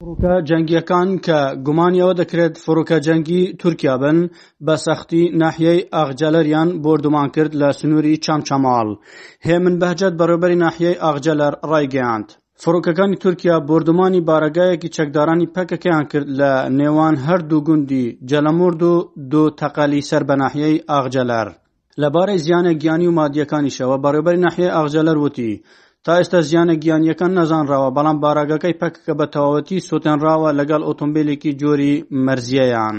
فڕۆکە جەنگییەکان کە گومانی ئەوە دەکرێت فڕۆکە جەنگی تورکیا بن بە سەختی ناحیەی ئاغجەلەریان بۆردومان کرد لە سنووری چەمچەماڵ هێمن بەهجەت بەڕێوبەری ناحیەی ئاغجەلەر ڕایگەیاند فڕۆکەکانی تورکیا بۆردومانی بارەگایەکی چەکدارانی پەکەکەیان کرد لە نێوان هەردوو گوندی جەلەمۆرد و دو تەقەلی سەر بە ناحیەی ئاغجەلەر. لەبارەی زیانە گیانی و مادییەکانیشەوە بەڕێوەبەری ناحیەی ئاغجەلەر وتی، تا ئێستا زیانە گیانییەکان نەزانراوە، بەڵام بارەگاکەی پەکەکە بە تەواوەتی سوتێنراوە لەگەڵ ئۆتۆمبێلێکی جۆری مەرزیەیان.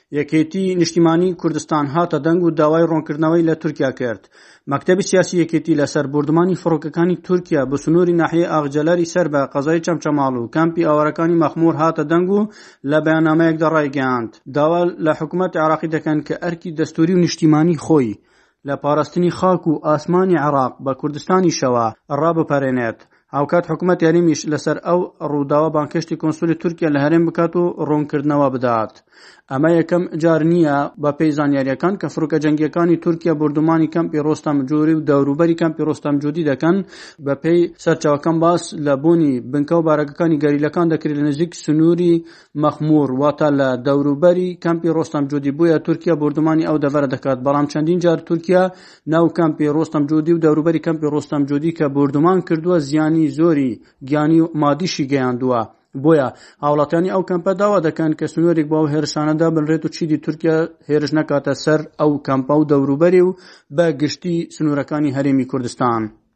یەکێتی نیشتیمانی کوردستان هاتە دەنگ و داوای ڕۆنکردنەوەی لە تورکیا کرد مەکتەبی سیاسی یەکێتی لەسەر بردمانی فڕۆکەکانی تورکیا بۆ سنووری ناحیە ئاغجەلاری سەر بە قەزای چەمچەماڵ و کەمپی ئاوارەکانی مەخمور هاتە دەنگ و لە بەیاننامەیەکدا ڕایگەیاند داوا لە حکوومەت عێراقی دەکەن کە ئەرکی دەستوری و نیشتیمانی خۆی لە پاراستنی خاک و ئاسمانی عێراق بە کوردستانیشەوە ڕابپەرێنێت، هاوکات حکومەتی هەرێمیش لەسەر ئەو ڕووداوە بانگهێشتی کونسولی تورکیا لە هەرێم بکات و ڕوونکردنەوە بدات. ئەمە یەکەم جار نییە، بەپێی زانیارییەکان، کە فڕۆکە جەنگییەکانی تورکیا بۆردومانی کەمپی ڕۆستەم جوری و دەوروبەری کەمپی ڕۆستەم جودی دەکەن، بەپێی سەرچاوەکان باس لە بوونی بنکە و بارەگەکانی گەریلەکان دەکرێت لە نزیک سنووری مەخموور، واتە لە دەوروبەری کەمپی ڕۆستەم جودی، بۆیە تورکیا بۆردومانی ئەو دەڤەرە دەکات، بەڵام چەندین جار تورکیا ناو کەمپی ڕۆستەم جودی و دەوروبەری کەمپی ڕۆستەم جودی کە بۆردومان کردووە زیانی زۆری گیانی و مادیشی گەیاندووە، بۆیە هاوڵاتیانی ئەو کەمپە داوا دەکەن کە سنوورێک بۆ ئەو هێرشانە دابنرێت و چیدی تورکیا هێرش نەکاتە سەر ئەو کەمپە و دەوروبەری و بە گشتی سنوورەکانی هەرێمی کوردستان.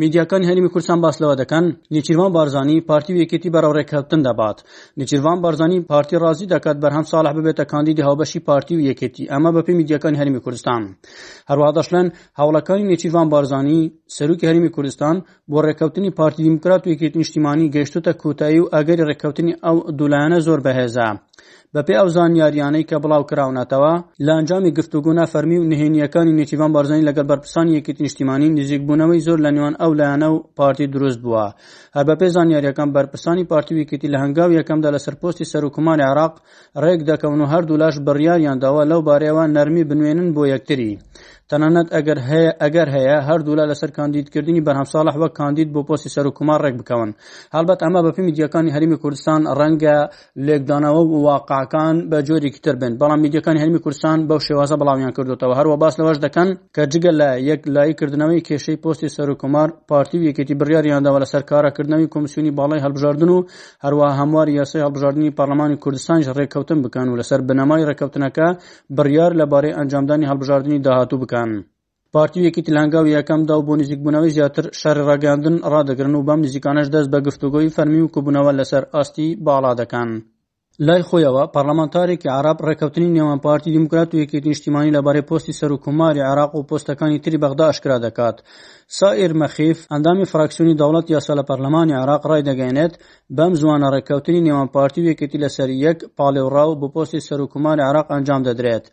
میدیاکانی هەرێمی کوردستان باس لەوە دەکەن، نێچیرڤان بارزانی پارتی و یەکێتی بەرەو رێککەوتن دەبات. نێچیرڤان بارزانی پارتی رازی دەکات بەرهەم ساڵح ببێتە کاندیدی هاوبەشی پارتی و یەکێتی، ئەمە بەپێی میدیاکانی هەرێمی کوردستان. هەروەها دەشڵێن، هەوڵەکانی نێچیرڤان بارزانی، سەرۆکی هەرێمی کوردستان، بۆ رێککەوتنی پارتی دیموکرات و یەکێتی نیشتیمانی گەیشتووتە کۆتایی و ئەگەری رێککەوتنی ئەو دوو لایەنە زۆر بەهێزە. بەپێی ئەو زانیارییانەی کە بڵاوکراونەتەوە، لە ئەنجامی گفتوگۆ نافەرمی و نهێنییەکانی نێچیرڤان بارزانی لەگەڵ بەرپرسانی یەکێتی نیشتیمانی، نزیکبوونەوەی زۆر لە نێوان ئەو لایەنە و پارتی دروست بووە. هەر بەپێی زانیارییەکان، بەرپرسانی پارتی و یەکێتی لە هەنگاوی یەکەمدا لەسەر پۆستی سەرۆککۆماری عێراق رێک دەکەون و هەردوولاش بڕیاریان داوە لەو بارەیەوە نەرمی بنوێنن بۆ یەکتری. تەنانەت ئەگەر هەیە ئەگەر هەیە هەردوولا لەسەر کاندیدکردنی بەرهەم ساڵح وەک کاندید بۆ پۆستی سەرۆککۆمار رێکبکەون. هەڵبەت ئەمە بەپێی میدیاکانی هەرێمی کوردستان رەنگە لێکدانەوە و واقعەکان بە جۆرێکی تر بن بەڵام میدیەکانی هەرمی کوردستان بەو شێوازە بڵاویان کردوتەوە هەروە باس لەوەش دەکەن کە جگە لە یەک لای کردنەوەی کێشەی پۆستی سەرکومار پارتی و یەکێتی بڕیاریانداوە لەسەر کارەکردنەوەی کۆمسیۆنی باڵای هەڵبژاردن و هەروە هەموار یاسای هەڵبژاردننی پەرلەمانی کوردستانیش ڕێککەوتن بکەن و لەسەر بنەمای ڕێککەوتنەکە بڕیار لەبارەی ئەنجامدانی هەڵبژاردننی داهاتوو بکەن. پارتی و یەکێتی لە هەنگاوی یەکەمدا و بۆ نزیکبوونەوەی زیاتر شەڕی ڕاگەیاندن ڕادەگرن و بەم نزیکانەش دەست بە گفتوگۆی فەرمی و کۆبوونەوە لەسەر ئاستی باڵا دەکەن. لای خۆیەوە، پەڕڵەمانتارێکی عەڕەب، ڕێککەوتنی نێوان پارتی دیموکرات و یەکێتی نیشتیمانی لەبارەی پۆستی سەرۆک کۆماری عێراق و پۆستەکانی تری بەغدا ئاشکرا دەکات. سائیر مەخیف، ئەندامی فراکسیۆنی دەوڵەت یاسا لە پەڕڵەمانی عێراق ڕایدەگەیەنێت، بەم زووانە ڕێککەوتنی نێوان پارتی و یەکێتی لەسەر یەک پاڵێوڕاو بۆ پۆستی سەرۆک کۆماری عێراق ئەنجام دەدرێت.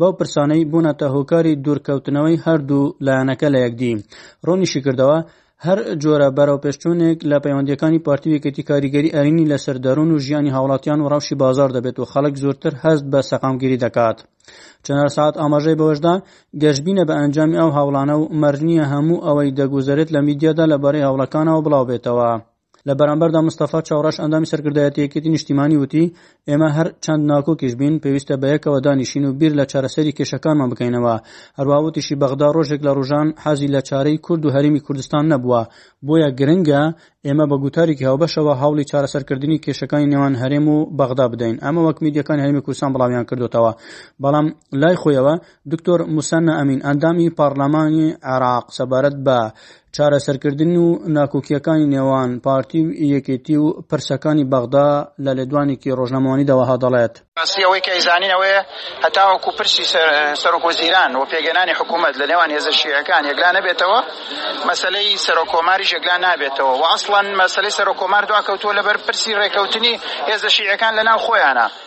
بەو پرسانەی بوونەتە هۆکاری دوورکەوتنەوەی هەردوو لایەنەکە لە یەکدی. ڕوونیشیکردەوە، هەر جۆرە بەرەوپێشچوونێک لە پەیوەندییەکانی پارتی و یەکێتی کاریگەری ئەرینی لەسەر دەروون و ژیانی هاوڵاتیان و ڕەوشی بازاڕ دەبێت و خەڵک زۆرتر هەست بە سەقامگیری دەکات. چنار سەعات ئاماژەی بەوەشدا، گەشبینە بە ئەنجامی ئەو هەوڵانە و مەرج نییە هەموو ئەوەی دەگوزەرێت لە میدیادا لەبارەی هەوڵەکانەوە بڵاوبێتەوە. لە بەرامبەردا مستەفا چاوڕەش ئەندامی سەرکردایەتی یەکێتی نیشتیمانی وتی ئێمە هەر چەند ناکۆکیش بین پێویستە بە یەکەوە دانیشین و بیر لە چارەسەری کێشەکانمان بکەینەوە هەروە وتیشی بەغدا ڕۆژێک لە ڕژان حەزی لە چارەی کورد و هەرمی کوردستان نەبووە بۆیە گرنگە ئێمە بە گوتارێکی هاوبەشەوە هەوڵی چارەسەرکردنی کێشەکانی نێوان هەرێم و بەغدا بدەین ئەمە وەک میدیەکان هەرمی کوردستان بڵاویان کردوتەوە بەڵام لای خۆیەوە دکتۆر موسەننا ئەمین، ئەندامی پارلەمانی عێراق سەبارەت بە چارەسەرکردن و ناکۆکییەکانی نێوان پارتی و یەکێتی و پرسەکانی بەغدا لە لێدوانێکی ڕۆژنامەوانیدا وەها دەڵێت. ڕاستی ئەوەی کە ئەیزانین ئەوەیە هەتاوەکو پرسی سەرۆک وەزیران و پێکهێنانی حکوومەت لە نێوان هێزە شیعیەکان یەکلا نەبێتەوە، مەسەلەی سەرۆک کۆماریش یەکلا نابێتەوە و ئەسڵەن مەسەلەی سەرۆک کۆمار دواکەوتووە لەبەر پرسی ڕێککەوتنی هێزە شیعیەکان لەناو خۆیانا.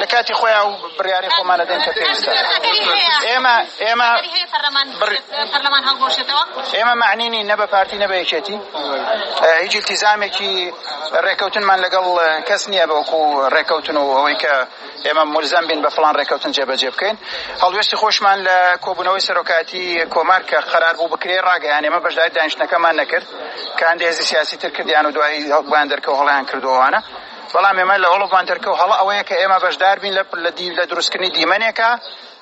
لە کاتی خۆیان و بڕیاری خۆمانە دێن کە پێویستە ئێمە ئێمە ئێمە معنینی نە بە پارتی نە بە یەکێتی هیچ التیزامێکی ڕێکەوتنمان لەگەڵ کەس نییە بەوەکو ڕێکەوتن و ئەوەی کە ئێمە ملزەم بین بە فلان ڕێکەوتن جێبەجێ بکەین هەڵوێستی خۆشمان لە کۆبوونەوەی سەرۆکاتی کۆمار کە قرار بوو بکرێ ڕاگەیان ئێمە بەشداری دانیشتەکەمان نەکرد کاندێزی سیاسی تر کردیان و دوایی هەڵبان دەرکەوت هەڵیان کردووانە بەڵام ئێمە لە هەوڵمان دەرکەوت هەڵە ئەوەیە کە ئێمە بەشدار بین لە دروستکردنی دیمەنێکە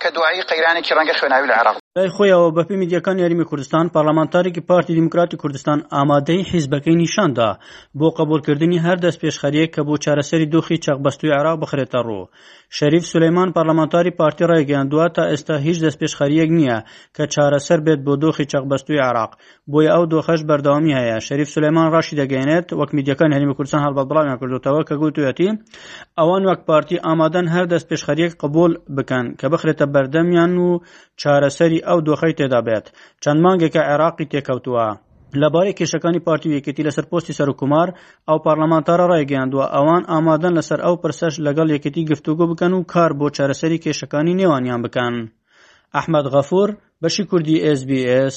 کە دوایی قەیرانێکی ڕەنگە خوێناوی لە عێراق لای خۆیەوە بەپێی میدیاکانی هەرێمی کوردستان پەرلەمانتارێکی پارتی دیموکراتی کوردستان ئامادەی حیزبەکەی نیشاندا بۆ قبولکردنی هەر دەست پێشخەریەک کە بۆ چارەسەری دۆخی چەقبەستوی عێراق بخرێتە ڕوو شەریف سولەیمان پەرلەمانتاری پارتی ڕایگەیاندووە تا ئێستا هیچ دەست پێشخەریەک نییە کە چارەسەر بێت بۆ دۆخی چەقبەستوی عێراق بۆیە ئەو دۆخەش بەردەوامی هەیە شەریف سولەیمان ڕاشی دەگەێنێت وەک میدیەکان هەرمی کوردستان هەڵبەت بڵاویان کردوتەوە کە گوتوەتی ئەوان وەک پارتی ئامادەن هەر دەست پێشخەریەک قبول بکەن کە بخرێتە بەردەمیان و چارەسەری ئەو دۆخەی تێدا بێت چەند مانگێکە عێراقی تێکەوتووە لەبارەی کێشەکانی پارتی و یەکێتی لەسەر پۆستی سەرکومار ئەو پارلەمانتارە ڕایگەیاندووە ئەوان ئامادەن لەسەر ئەو پرسەش لەگەڵ یەکێتی گفتوگۆ بکەن و کار بۆ چارەسەری کێشەکانی نێوانیان بکەن ئەحمد غەفور بەشی کوردی SسBS